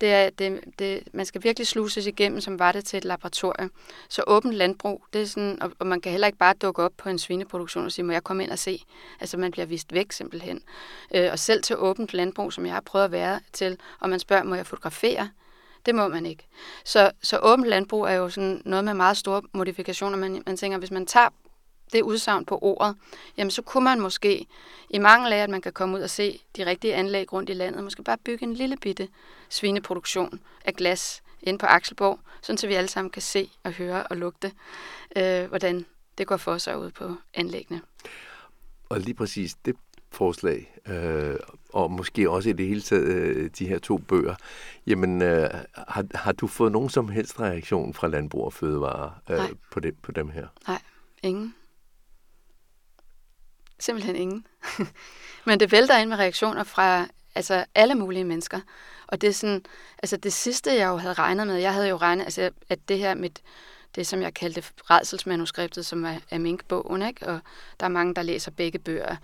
det er, det, det, man skal virkelig sluses igennem, som var det til et laboratorium. Så åbent landbrug, det er sådan, og, og man kan heller ikke bare dukke op på en svineproduktion og sige, må jeg komme ind og se? Altså man bliver vist væk simpelthen. Øh, og selv til åbent landbrug, som jeg har prøvet at være til, og man spørger, må jeg fotografere? Det må man ikke. Så, så åbent landbrug er jo sådan noget med meget store modifikationer. Man, man tænker, hvis man tager det udsagn på ordet, jamen så kunne man måske, i mange af, at man kan komme ud og se de rigtige anlæg rundt i landet, måske bare bygge en lille bitte svineproduktion af glas inde på Akselborg, sådan så vi alle sammen kan se og høre og lugte, øh, hvordan det går for sig ud på anlæggene. Og lige præcis det forslag, øh, og måske også i det hele taget øh, de her to bøger, jamen øh, har, har du fået nogen som helst reaktion fra Landbrug og Fødevare øh, på, det, på dem her? Nej, ingen. Simpelthen ingen. Men det vælter ind med reaktioner fra altså alle mulige mennesker. Og det er sådan, altså det sidste, jeg jo havde regnet med, jeg havde jo regnet, altså, at det her mit det, som jeg kaldte redselsmanuskriptet, som er, er minkbogen, ikke? og der er mange, der læser begge bøger,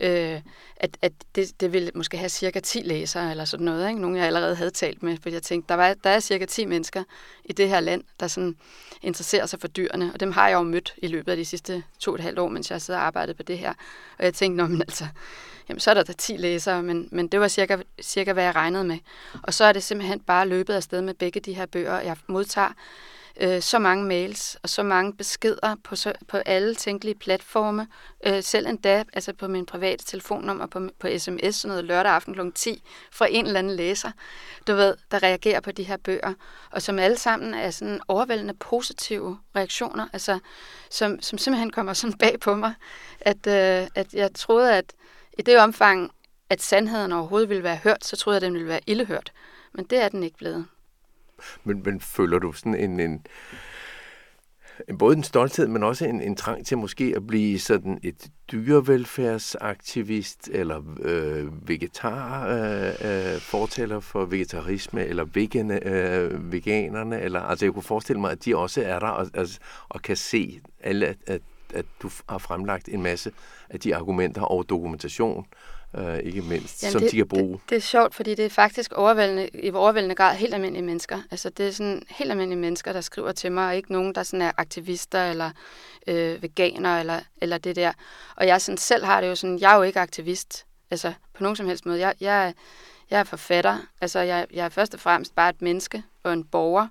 øh, at, at det, det vil måske have cirka 10 læsere eller sådan noget. Ikke? Nogle, jeg allerede havde talt med, fordi jeg tænkte, der, var, der er cirka 10 mennesker i det her land, der sådan interesserer sig for dyrene, og dem har jeg jo mødt i løbet af de sidste to og et halvt år, mens jeg sidder og arbejdet på det her. Og jeg tænkte, men altså, jamen, så er der da 10 læsere, men, men det var cirka, cirka, hvad jeg regnede med. Og så er det simpelthen bare løbet afsted med begge de her bøger. Jeg modtager øh, så mange mails og så mange beskeder på, så, på alle tænkelige platforme. Øh, selv endda altså på min private telefonnummer på, på sms, sådan noget lørdag aften kl. 10, fra en eller anden læser, du ved, der reagerer på de her bøger. Og som alle sammen er sådan overvældende positive reaktioner, altså som, som simpelthen kommer sådan bag på mig, at, øh, at jeg troede, at i det omfang, at sandheden overhovedet ville være hørt, så troede jeg, at den ville være ildehørt. Men det er den ikke blevet. Men, men føler du sådan en, en, en både en stolthed, men også en, en trang til måske at blive sådan et dyrevelfærdsaktivist eller øh, vegetar øh, øh, fortæller for vegetarisme eller vegane, øh, veganerne eller altså jeg kunne forestille mig at de også er der og, altså, og kan se alle at, at, at du har fremlagt en masse af de argumenter og dokumentation. øh, ikke mindst, Jamen som det, de kan bruge. Det, det er sjovt, fordi det er faktisk overvældende, i overvældende grad helt almindelige mennesker. Altså det er sådan helt almindelige mennesker, der skriver til mig, og ikke nogen, der sådan er aktivister eller øh, veganer eller, eller det der. Og jeg sådan selv har det jo sådan, jeg er jo ikke aktivist, altså på nogen som helst måde. Jeg, jeg, jeg er forfatter, altså jeg, jeg er først og fremmest bare et menneske og en borger.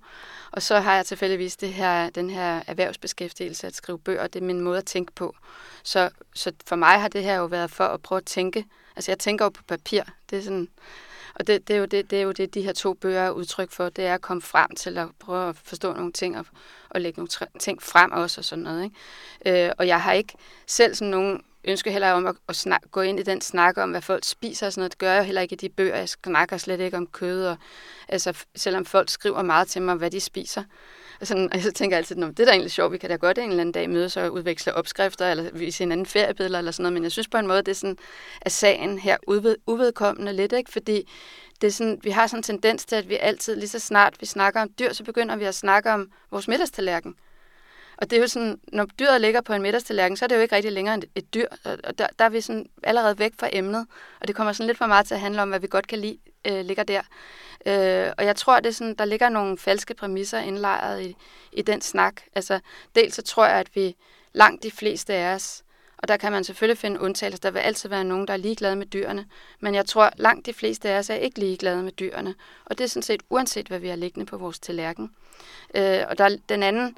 Og så har jeg tilfældigvis det her, den her erhvervsbeskæftigelse at skrive bøger, det er min måde at tænke på. Så, så for mig har det her jo været for at prøve at tænke Altså jeg tænker jo på papir. Det er sådan, og det, det, er jo det, det er jo det, de her to bøger er udtryk for. Det er at komme frem til at prøve at forstå nogle ting og, og lægge nogle ting frem også og sådan noget. Ikke? Øh, og jeg har ikke selv sådan nogen ønske heller om at, at snak, gå ind i den snak om, hvad folk spiser og sådan noget. Det gør jeg heller ikke i de bøger. Jeg snakker slet ikke om kød. Og, altså, selvom folk skriver meget til mig, hvad de spiser. Og, sådan, og så tænker jeg altid, at det er da egentlig sjovt, vi kan da godt en eller anden dag mødes og udveksle opskrifter, eller vise hinanden feriebilleder, eller sådan noget, men jeg synes på en måde, det er sådan, at sagen her uved, uvedkommende lidt, ikke? fordi det er sådan, vi har sådan en tendens til, at vi altid, lige så snart vi snakker om dyr, så begynder vi at snakke om vores middagstallerken. Og det er jo sådan, når dyret ligger på en middagstallerken, så er det jo ikke rigtig længere et, dyr, og der, der er vi sådan allerede væk fra emnet, og det kommer sådan lidt for meget til at handle om, hvad vi godt kan lide, øh, ligger der. Øh, og jeg tror, det er sådan, der ligger nogle falske præmisser indlejret i, i den snak. Altså, dels så tror jeg, at vi langt de fleste af os, og der kan man selvfølgelig finde undtagelser. Der vil altid være nogen, der er ligeglade med dyrene. Men jeg tror, langt de fleste af os er ikke ligeglade med dyrene. Og det er sådan set uanset, hvad vi har liggende på vores tallerken. Øh, og der, den anden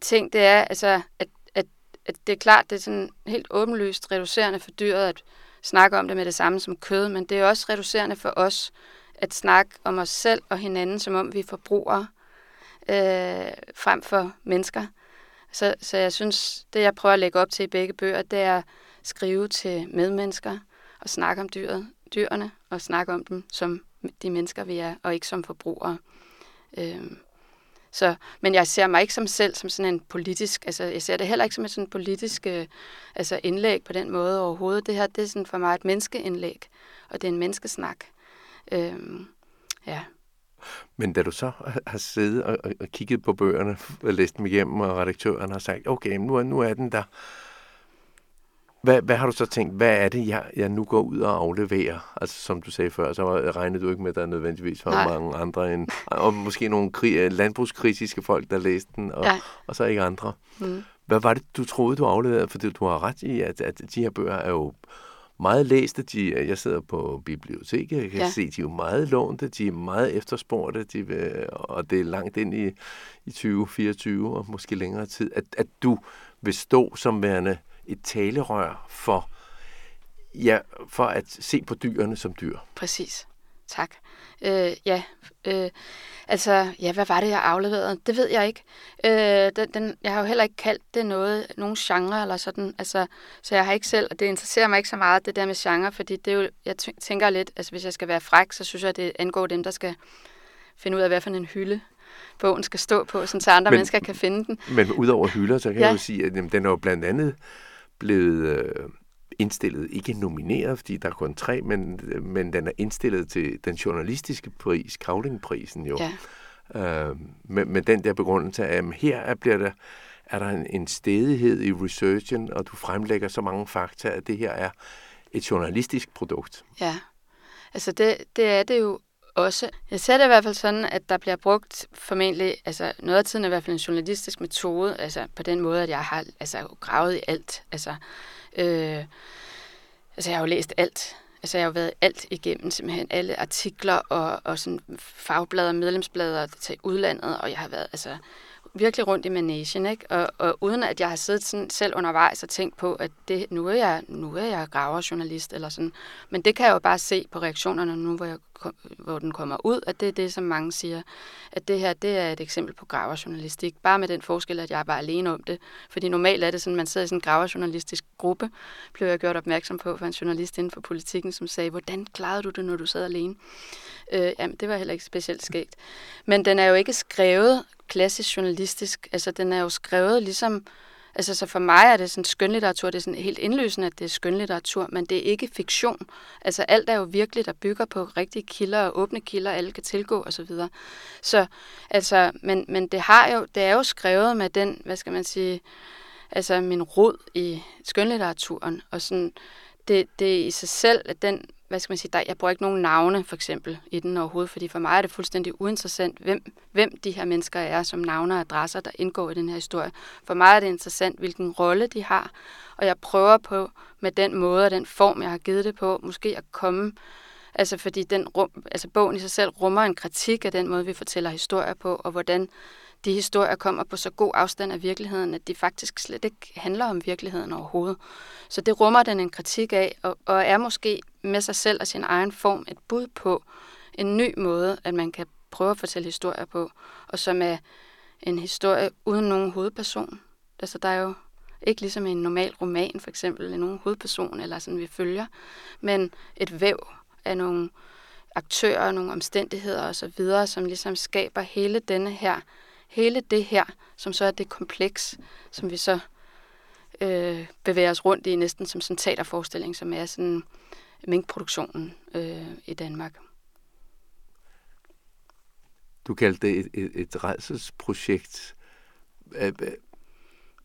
ting, det er, altså, at, at, at det er klart, det er sådan helt åbenlyst reducerende for dyret at snakke om det med det samme som kød, men det er også reducerende for os at snakke om os selv og hinanden, som om vi er forbrugere øh, frem for mennesker. Så, så jeg synes, det jeg prøver at lægge op til i begge bøger, det er at skrive til medmennesker og snakke om dyret, dyrene og snakke om dem som de mennesker, vi er, og ikke som forbrugere. Øh, så, men jeg ser mig ikke som selv som sådan en politisk, altså jeg ser det heller ikke som et sådan politisk øh, altså indlæg på den måde overhovedet. Det her, det er sådan for mig et menneskeindlæg, og det er en menneskesnak. Øhm, ja. Men da du så har siddet og, og kigget på bøgerne, og læst dem igennem, og redaktøren har sagt, okay, nu er, nu er den der, hvad, hvad har du så tænkt, hvad er det, jeg, jeg nu går ud og afleverer? Altså som du sagde før, så regnede du ikke med, at der nødvendigvis var Nej. mange andre end, og måske nogle kri- landbrugskritiske folk, der læste den, og, ja. og så ikke andre. Mm. Hvad var det, du troede, du afleverede? For du har ret i, at, at de her bøger er jo meget læste. De, jeg sidder på biblioteket, jeg kan ja. se, de er jo meget lånte, de er meget efterspurgte, de, og det er langt ind i, i 2024 og måske længere tid, at, at du vil stå som værende et talerør for, ja, for at se på dyrene som dyr. Præcis. Tak. Øh, ja, øh, altså, ja, hvad var det, jeg afleverede? Det ved jeg ikke. Øh, den, den, jeg har jo heller ikke kaldt det noget, nogen genre eller sådan, altså, så jeg har ikke selv, og det interesserer mig ikke så meget, det der med genre, fordi det er jo, jeg tænker lidt, altså hvis jeg skal være fræk, så synes jeg, det angår dem, der skal finde ud af, hvad for en hylde bogen skal stå på, så andre men, mennesker kan finde den. Men udover hylder, så kan ja. jeg jo sige, at jamen, den er jo blandt andet blevet øh, indstillet, ikke nomineret, fordi der er kun tre, men, men den er indstillet til den journalistiske pris, Kavlingprisen jo. Ja. øh, med, med den der begrundelse af, at her er, bliver der, er der en, en stedighed i researchen, og du fremlægger så mange fakta, at det her er et journalistisk produkt. Ja, altså det, det er det jo også. Jeg ser det i hvert fald sådan, at der bliver brugt formentlig, altså noget af tiden er i hvert fald en journalistisk metode, altså på den måde, at jeg har altså, gravet i alt. Altså, øh, altså jeg har jo læst alt. Altså jeg har jo været alt igennem, simpelthen alle artikler og, og sådan fagblader, medlemsblader til udlandet, og jeg har været, altså virkelig rundt i managen, ikke? Og, og uden at jeg har siddet sådan selv undervejs og tænkt på, at det, nu, er jeg, nu er jeg graverjournalist eller sådan. Men det kan jeg jo bare se på reaktionerne nu, hvor, jeg, hvor den kommer ud, at det er det, som mange siger, at det her, det er et eksempel på graverjournalistik. Bare med den forskel, at jeg er bare alene om det. Fordi normalt er det sådan, at man sidder i sådan en graverjournalistisk gruppe, blev jeg gjort opmærksom på for en journalist inden for politikken, som sagde, hvordan klarede du det, når du sad alene? Øh, jamen, det var heller ikke specielt skægt. Men den er jo ikke skrevet klassisk journalistisk. Altså, den er jo skrevet ligesom... Altså, så for mig er det sådan skønlitteratur, det er sådan helt indløsende, at det er skønlitteratur, men det er ikke fiktion. Altså, alt er jo virkelig, der bygger på rigtige kilder og åbne kilder, alle kan tilgå osv. Så, så altså, men, men det, har jo, det er jo skrevet med den, hvad skal man sige, altså min rod i skønlitteraturen, og sådan, det, det i sig selv, at den hvad skal man sige, der, jeg bruger ikke nogen navne for eksempel i den overhovedet, fordi for mig er det fuldstændig uinteressant, hvem, hvem de her mennesker er som navne og adresser, der indgår i den her historie. For mig er det interessant, hvilken rolle de har, og jeg prøver på med den måde og den form, jeg har givet det på, måske at komme, altså fordi den rum, altså bogen i sig selv rummer en kritik af den måde, vi fortæller historier på, og hvordan de historier kommer på så god afstand af virkeligheden, at de faktisk slet ikke handler om virkeligheden overhovedet. Så det rummer den en kritik af, og, og er måske med sig selv og sin egen form et bud på en ny måde, at man kan prøve at fortælle historier på, og som er en historie uden nogen hovedperson. Altså der er jo ikke ligesom en normal roman, for eksempel, nogen hovedperson, eller sådan vi følger, men et væv af nogle aktører, nogle omstændigheder osv., som ligesom skaber hele denne her hele det her, som så er det kompleks, som vi så øh, bevæger os rundt i næsten som sådan en teaterforestilling, som er sådan minkproduktionen øh, i Danmark. Du kaldte det et, et, et redselsprojekt. Er,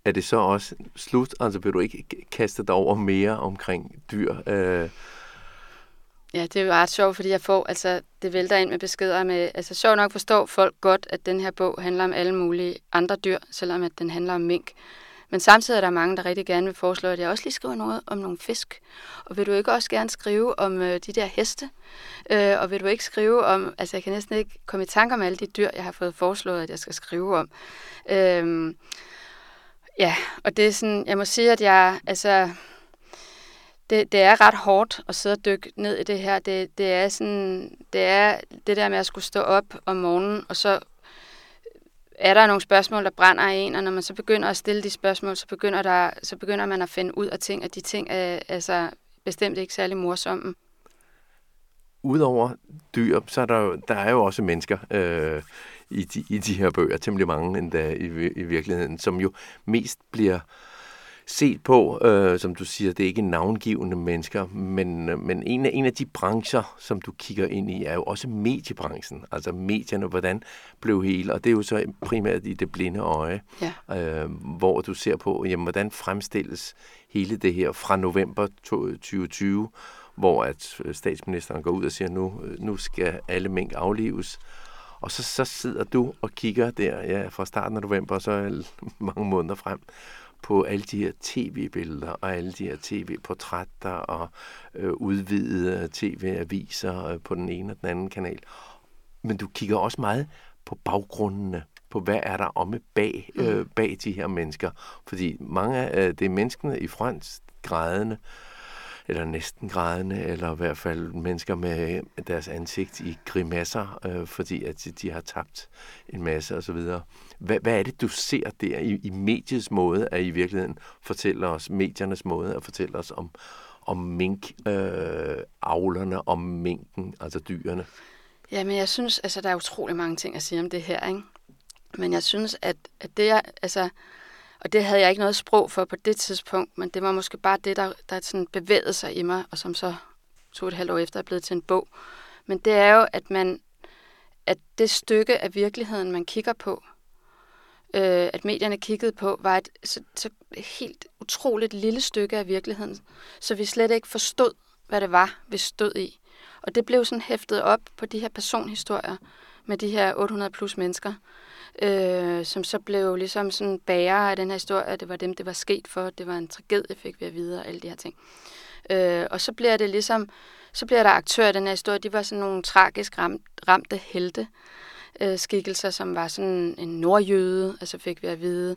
er det så også slut? Altså vil du ikke kaste dig over mere omkring dyr? Øh, Ja, det er jo ret sjovt, fordi jeg får, altså, det vælter ind med beskeder med, altså sjovt nok forstår folk godt, at den her bog handler om alle mulige andre dyr, selvom at den handler om mink. Men samtidig er der mange, der rigtig gerne vil foreslå, at jeg også lige skriver noget om nogle fisk. Og vil du ikke også gerne skrive om øh, de der heste? Øh, og vil du ikke skrive om, altså jeg kan næsten ikke komme i tanke om alle de dyr, jeg har fået foreslået, at jeg skal skrive om. Øh, ja, og det er sådan, jeg må sige, at jeg, altså, det, det er ret hårdt at sidde og dykke ned i det her. Det, det er sådan, det er det der med at skulle stå op om morgenen, og så er der nogle spørgsmål, der brænder i en, og når man så begynder at stille de spørgsmål, så begynder, der, så begynder man at finde ud af ting, og de ting er altså bestemt ikke særlig morsomme. Udover dyr, så er der jo, der er jo også mennesker øh, i, de, i de her bøger, temmelig mange endda i, i virkeligheden, som jo mest bliver øh, set på, øh, som du siger, det er ikke navngivende mennesker, men, øh, men en, af, en af de brancher, som du kigger ind i, er jo også mediebranchen. Altså medierne, hvordan blev hele, og det er jo så primært i det blinde øje, ja. øh, hvor du ser på, jamen, hvordan fremstilles hele det her fra november 2020, hvor at øh, statsministeren går ud og siger, nu, øh, nu skal alle mink aflives. Og så, så sidder du og kigger der ja, fra starten af november, og så mange måneder frem, på alle de her tv-billeder og alle de her tv-portrætter og øh, udvidede tv-aviser øh, på den ene og den anden kanal. Men du kigger også meget på baggrundene, på hvad er der omme bag, øh, mm. bag de her mennesker. Fordi mange af øh, det er menneskene i front, grædende, eller næsten grædende, eller i hvert fald mennesker med deres ansigt i grimasser, øh, fordi at de har tabt en masse osv. Hvad, hvad er det, du ser der i, i mediets måde at i virkeligheden fortælle os, mediernes måde at fortælle os om, om mink, øh, avlerne, om minken, altså dyrene? Ja, men jeg synes, altså der er utrolig mange ting at sige om det her, ikke? Men jeg synes, at, at det er, altså, og det havde jeg ikke noget sprog for på det tidspunkt, men det var måske bare det, der, der sådan bevægede sig i mig, og som så to et halvt år efter er blevet til en bog. Men det er jo, at man, at det stykke af virkeligheden, man kigger på, øh, at medierne kiggede på, var et så, så helt utroligt lille stykke af virkeligheden, så vi slet ikke forstod, hvad det var, vi stod i. Og det blev sådan hæftet op på de her personhistorier med de her 800 plus mennesker, øh, som så blev ligesom sådan bærer af den her historie, det var dem, det var sket for, det var en tragedie, fik vi at vide, og alle de her ting. Øh, og så bliver det ligesom, så bliver der aktører i den her historie, de var sådan nogle tragisk ramt, ramte helte, øh, skikkelser, som var sådan en nordjøde, altså fik vi at vide,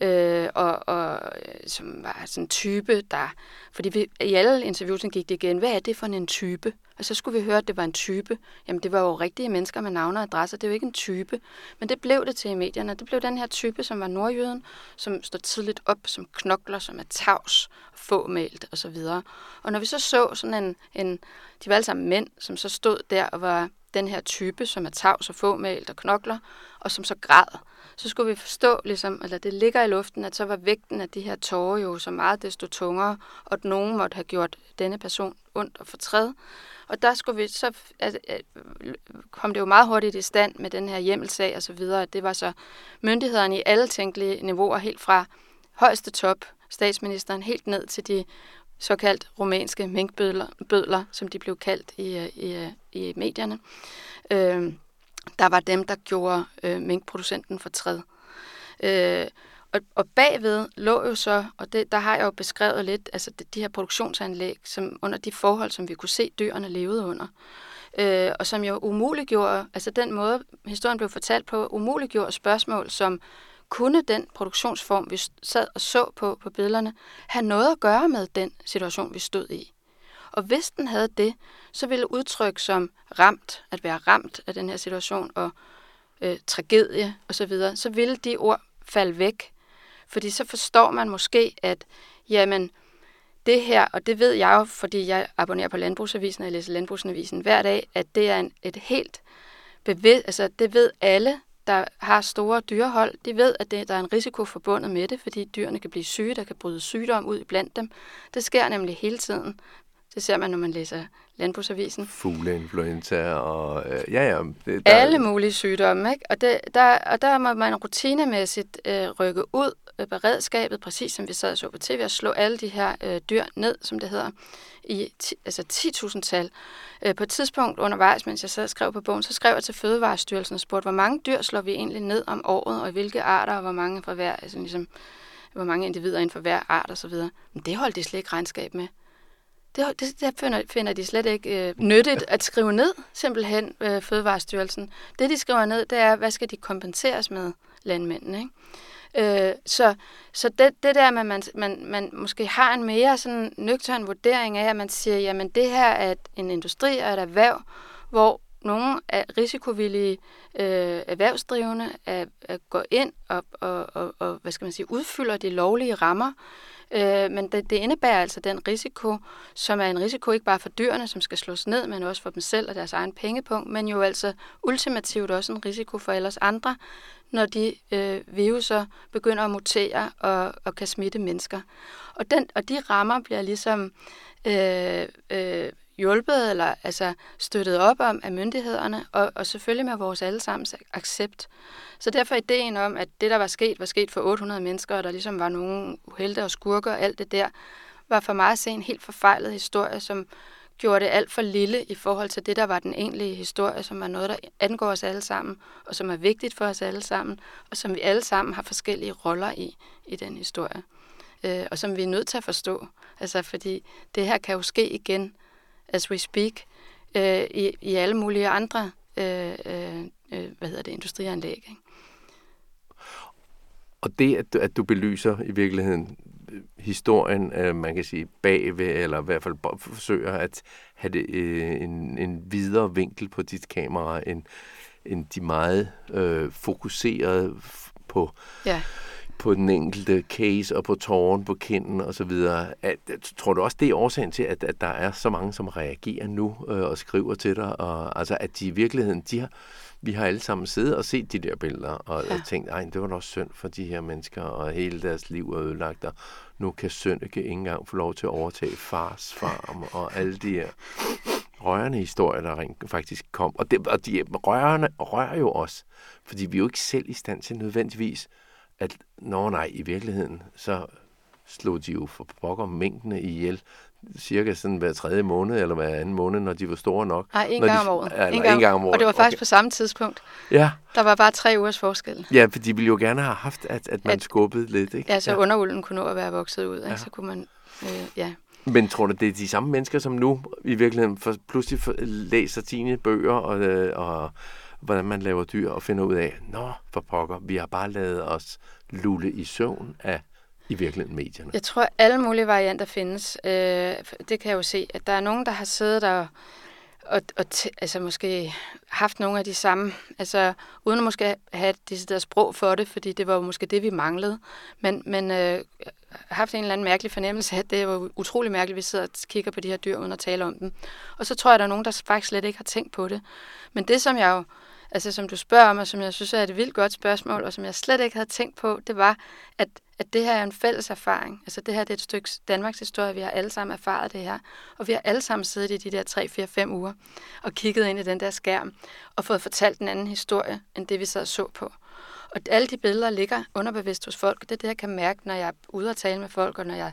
øh, og, og øh, som var sådan en type, der... Fordi vi, i alle interviewsene gik det igen, hvad er det for en type? Og så skulle vi høre, at det var en type. Jamen, det var jo rigtige mennesker med navne og adresser. Det er jo ikke en type. Men det blev det til i medierne. Det blev den her type, som var nordjøden, som står tidligt op, som knokler, som er tavs, fåmælt osv. Og, og når vi så så sådan en, en... De var alle sammen mænd, som så stod der og var den her type, som er tavs og fåmælt og knokler, og som så græd, så skulle vi forstå, ligesom, eller det ligger i luften, at så var vægten af de her tårer jo så meget desto tungere, og at nogen måtte have gjort denne person ondt og fortræd. Og der skulle vi så, altså, kom det jo meget hurtigt i stand med den her hjemmelsag og så videre, at det var så myndighederne i alle tænkelige niveauer, helt fra højeste top, statsministeren, helt ned til de såkaldt romanske minkbødler, bødler, som de blev kaldt i, i, i medierne. Øh, der var dem, der gjorde øh, minkproducenten for træd. Øh, og, og bagved lå jo så, og det, der har jeg jo beskrevet lidt, altså de, de her produktionsanlæg, som under de forhold, som vi kunne se dyrene levede under. Øh, og som jo umuliggjorde, altså den måde, historien blev fortalt på, umuliggjorde spørgsmål, som kunne den produktionsform, vi sad og så på på billederne, have noget at gøre med den situation, vi stod i? Og hvis den havde det, så ville udtryk som ramt, at være ramt af den her situation, og øh, tragedie osv., så, videre, så ville de ord falde væk. Fordi så forstår man måske, at jamen, det her, og det ved jeg jo, fordi jeg abonnerer på Landbrugsavisen, og jeg læser Landbrugsavisen hver dag, at det er en, et helt bevidst, altså det ved alle, der har store dyrehold, de ved, at det, der er en risiko forbundet med det, fordi dyrene kan blive syge, der kan bryde sygdom ud blandt dem. Det sker nemlig hele tiden. Det ser man, når man læser Landbrugsavisen. Fugleinfluenza og øh, ja, ja. Det, der... Alle mulige sygdomme, ikke? Og, det, der, og der må man rutinemæssigt øh, rykke ud øh, beredskabet, præcis som vi sad og så på tv, og slå alle de her øh, dyr ned, som det hedder, i ti, altså 10.000 tal. Øh, på et tidspunkt undervejs, mens jeg sad og skrev på bogen, så skrev jeg til Fødevarestyrelsen og spurgte, hvor mange dyr slår vi egentlig ned om året, og hvilke arter, og hvor mange fra hver, altså ligesom, hvor mange individer inden for hver art osv. Men det holdt de slet ikke regnskab med. Det, det, det finder, finder de slet ikke øh, nyttigt at skrive ned, simpelthen øh, Fødevarestyrelsen. Det, de skriver ned, det er, hvad skal de kompenseres med, landmændene. Ikke? Øh, så så det, det der med, at man, man, man måske har en mere sådan nøgtern vurdering af, at man siger, jamen det her er en industri og et erhverv, hvor nogle af risikovillige øh, erhvervsdrivende er, er går ind og, og, og, og hvad skal man sige, udfylder de lovlige rammer, Øh, men det, det indebærer altså den risiko, som er en risiko ikke bare for dyrene, som skal slås ned, men også for dem selv og deres egen pengepunkt, men jo altså ultimativt også en risiko for ellers andre, når de øh, viruser begynder at mutere og, og kan smitte mennesker. Og, den, og de rammer bliver ligesom øh, øh, hjulpet eller altså støttet op om af myndighederne, og, og selvfølgelig med vores allesammens accept. Så derfor ideen om, at det, der var sket, var sket for 800 mennesker, og der ligesom var nogle uhelte og skurker og alt det der, var for mig at se en helt forfejlet historie, som gjorde det alt for lille i forhold til det, der var den egentlige historie, som var noget, der angår os alle sammen, og som er vigtigt for os alle sammen, og som vi alle sammen har forskellige roller i, i den historie. Øh, og som vi er nødt til at forstå. Altså, fordi det her kan jo ske igen, as we speak, øh, i, i alle mulige andre øh, øh, øh hvad hedder det, industrianlæg. Ikke? Og det, at du, at du belyser i virkeligheden øh, historien, øh, man kan sige, bagved, eller i hvert fald forsøger at have det, øh, en, en videre vinkel på dit kamera, end, end de meget øh, fokuserede på, ja. På den enkelte case, og på tåren, på kinden og så videre. At, tror du også, det er årsagen til, at, at der er så mange, som reagerer nu øh, og skriver til dig, og altså at de i virkeligheden, de har vi har alle sammen siddet og set de der billeder, og, ja. og tænkt, ej, det var nok synd for de her mennesker, og hele deres liv er ødelagt, og nu kan Sønneke ikke engang få lov til at overtage fars farm, og alle de her rørende historier, der rent faktisk kom. Og, det, og de rørende rører jo os, fordi vi er jo ikke selv i stand til nødvendigvis, at når nej, i virkeligheden, så slog de jo for pokker mængdene ihjel cirka sådan hver tredje måned, eller hver anden måned, når de var store nok. Nej, en gang de, om året. En, en, gang, en gang om året. Og det var faktisk okay. på samme tidspunkt. Ja. Der var bare tre ugers forskel. Ja, for de ville jo gerne have haft, at, at man at, skubbede lidt, ikke? Ja, så ja. underulden kunne nå at være vokset ud, ikke? Ja. så kunne man, øh, ja. Men tror du, det er de samme mennesker, som nu i virkeligheden for, pludselig for, læser sine bøger og, øh, og hvordan man laver dyr og finder ud af, nå, for pokker, vi har bare lavet os lulle i søvn af i virkeligheden medierne. Jeg tror, alle mulige varianter findes. Øh, det kan jeg jo se, at der er nogen, der har siddet og, og, og t- altså måske haft nogle af de samme, altså uden at måske have et der sprog for det, fordi det var jo måske det, vi manglede, men, men øh, haft en eller anden mærkelig fornemmelse af, at det var utrolig mærkeligt, at vi sidder og kigger på de her dyr uden at tale om dem. Og så tror jeg, at der er nogen, der faktisk slet ikke har tænkt på det. Men det, som jeg jo altså som du spørger om, og som jeg synes er et vildt godt spørgsmål, og som jeg slet ikke havde tænkt på, det var, at, at det her er en fælles erfaring. Altså det her det er et stykke Danmarks historie, vi har alle sammen erfaret det her, og vi har alle sammen siddet i de der 3, 4, 5 uger og kigget ind i den der skærm og fået fortalt en anden historie, end det vi sad og så på. Og alle de billeder ligger underbevidst hos folk, det er det, jeg kan mærke, når jeg er ude og tale med folk, og når jeg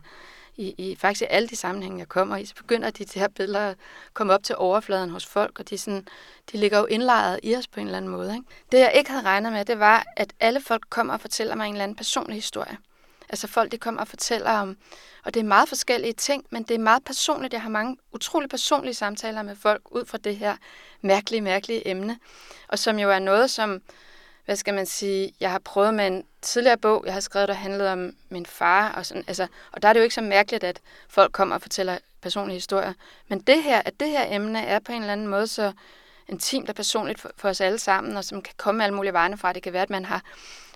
i, i faktisk i alle de sammenhænge, jeg kommer i, så begynder de, de her billeder at komme op til overfladen hos folk, og de, sådan, de ligger jo indlejret i os på en eller anden måde. Ikke? Det, jeg ikke havde regnet med, det var, at alle folk kommer og fortæller mig en eller anden personlig historie. Altså folk, de kommer og fortæller om, og det er meget forskellige ting, men det er meget personligt. Jeg har mange utrolig personlige samtaler med folk ud fra det her mærkelige, mærkelige emne, og som jo er noget, som hvad skal man sige, jeg har prøvet med en tidligere bog, jeg har skrevet, der handlede om min far, og, sådan, altså, og der er det jo ikke så mærkeligt, at folk kommer og fortæller personlige historier. Men det her, at det her emne er på en eller anden måde så intimt og personligt for, for os alle sammen, og som kan komme alle mulige vegne fra. Det kan være, at man har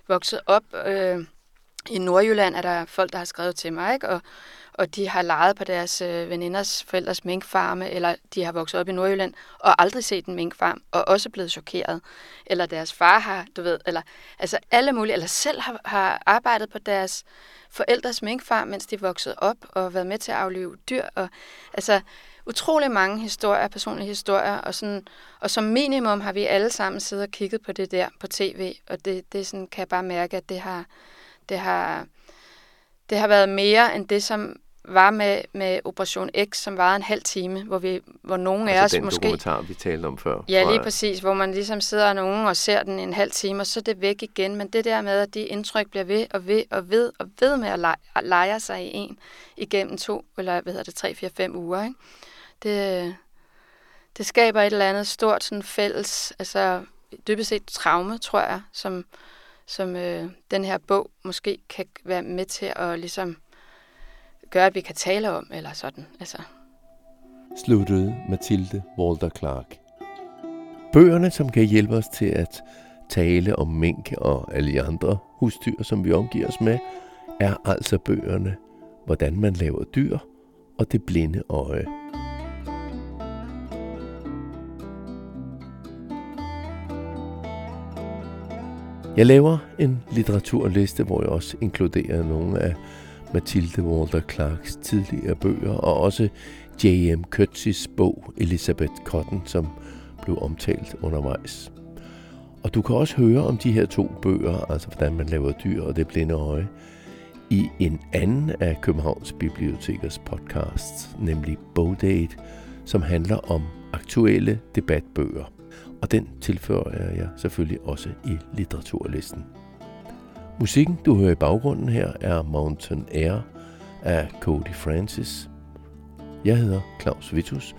vokset op øh, i Nordjylland, er der folk, der har skrevet til mig, ikke? Og, og de har leget på deres øh, veninders forældres minkfarme, eller de har vokset op i Nordjylland og aldrig set en minkfarm, og også blevet chokeret. Eller deres far har, du ved, eller altså alle mulige, eller selv har, har arbejdet på deres forældres minkfarm, mens de voksede op og været med til at aflive dyr. Og, altså utrolig mange historier, personlige historier, og, sådan, og som minimum har vi alle sammen siddet og kigget på det der på tv, og det, det sådan, kan jeg bare mærke, at det har, det har, det har været mere end det, som var med, med Operation X, som var en halv time, hvor, vi, hvor nogen altså af os den måske... dokumentar, vi talte om før. Ja, lige præcis, hvor man ligesom sidder nogen og ser den en halv time, og så er det væk igen. Men det der med, at de indtryk bliver ved og ved og ved og ved med at lege, lege sig i en igennem to, eller hvad hedder det, tre, fire, fem uger, ikke? Det, det skaber et eller andet stort sådan fælles, altså dybest set traume, tror jeg, som, som øh, den her bog måske kan være med til at ligesom gør, at vi kan tale om, eller sådan. Altså. Sluttede Mathilde Walter Clark. Bøgerne, som kan hjælpe os til at tale om mink og alle de andre husdyr, som vi omgiver os med, er altså bøgerne Hvordan man laver dyr og Det blinde øje. Jeg laver en litteraturliste, hvor jeg også inkluderer nogle af Mathilde Walter Clarks tidligere bøger, og også J.M. Coetzee bog Elizabeth Cotton, som blev omtalt undervejs. Og du kan også høre om de her to bøger, altså hvordan man laver dyr og det blinde øje, i en anden af Københavns Bibliotekers podcasts, nemlig Bogdate, som handler om aktuelle debatbøger. Og den tilføjer jeg selvfølgelig også i litteraturlisten. Musikken, du hører i baggrunden her, er Mountain Air af Cody Francis. Jeg hedder Claus Vitus,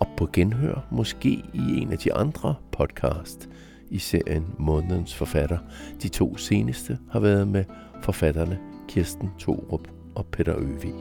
og på genhør måske i en af de andre podcast i serien Månedens Forfatter. De to seneste har været med forfatterne Kirsten Thorup og Peter Øvig.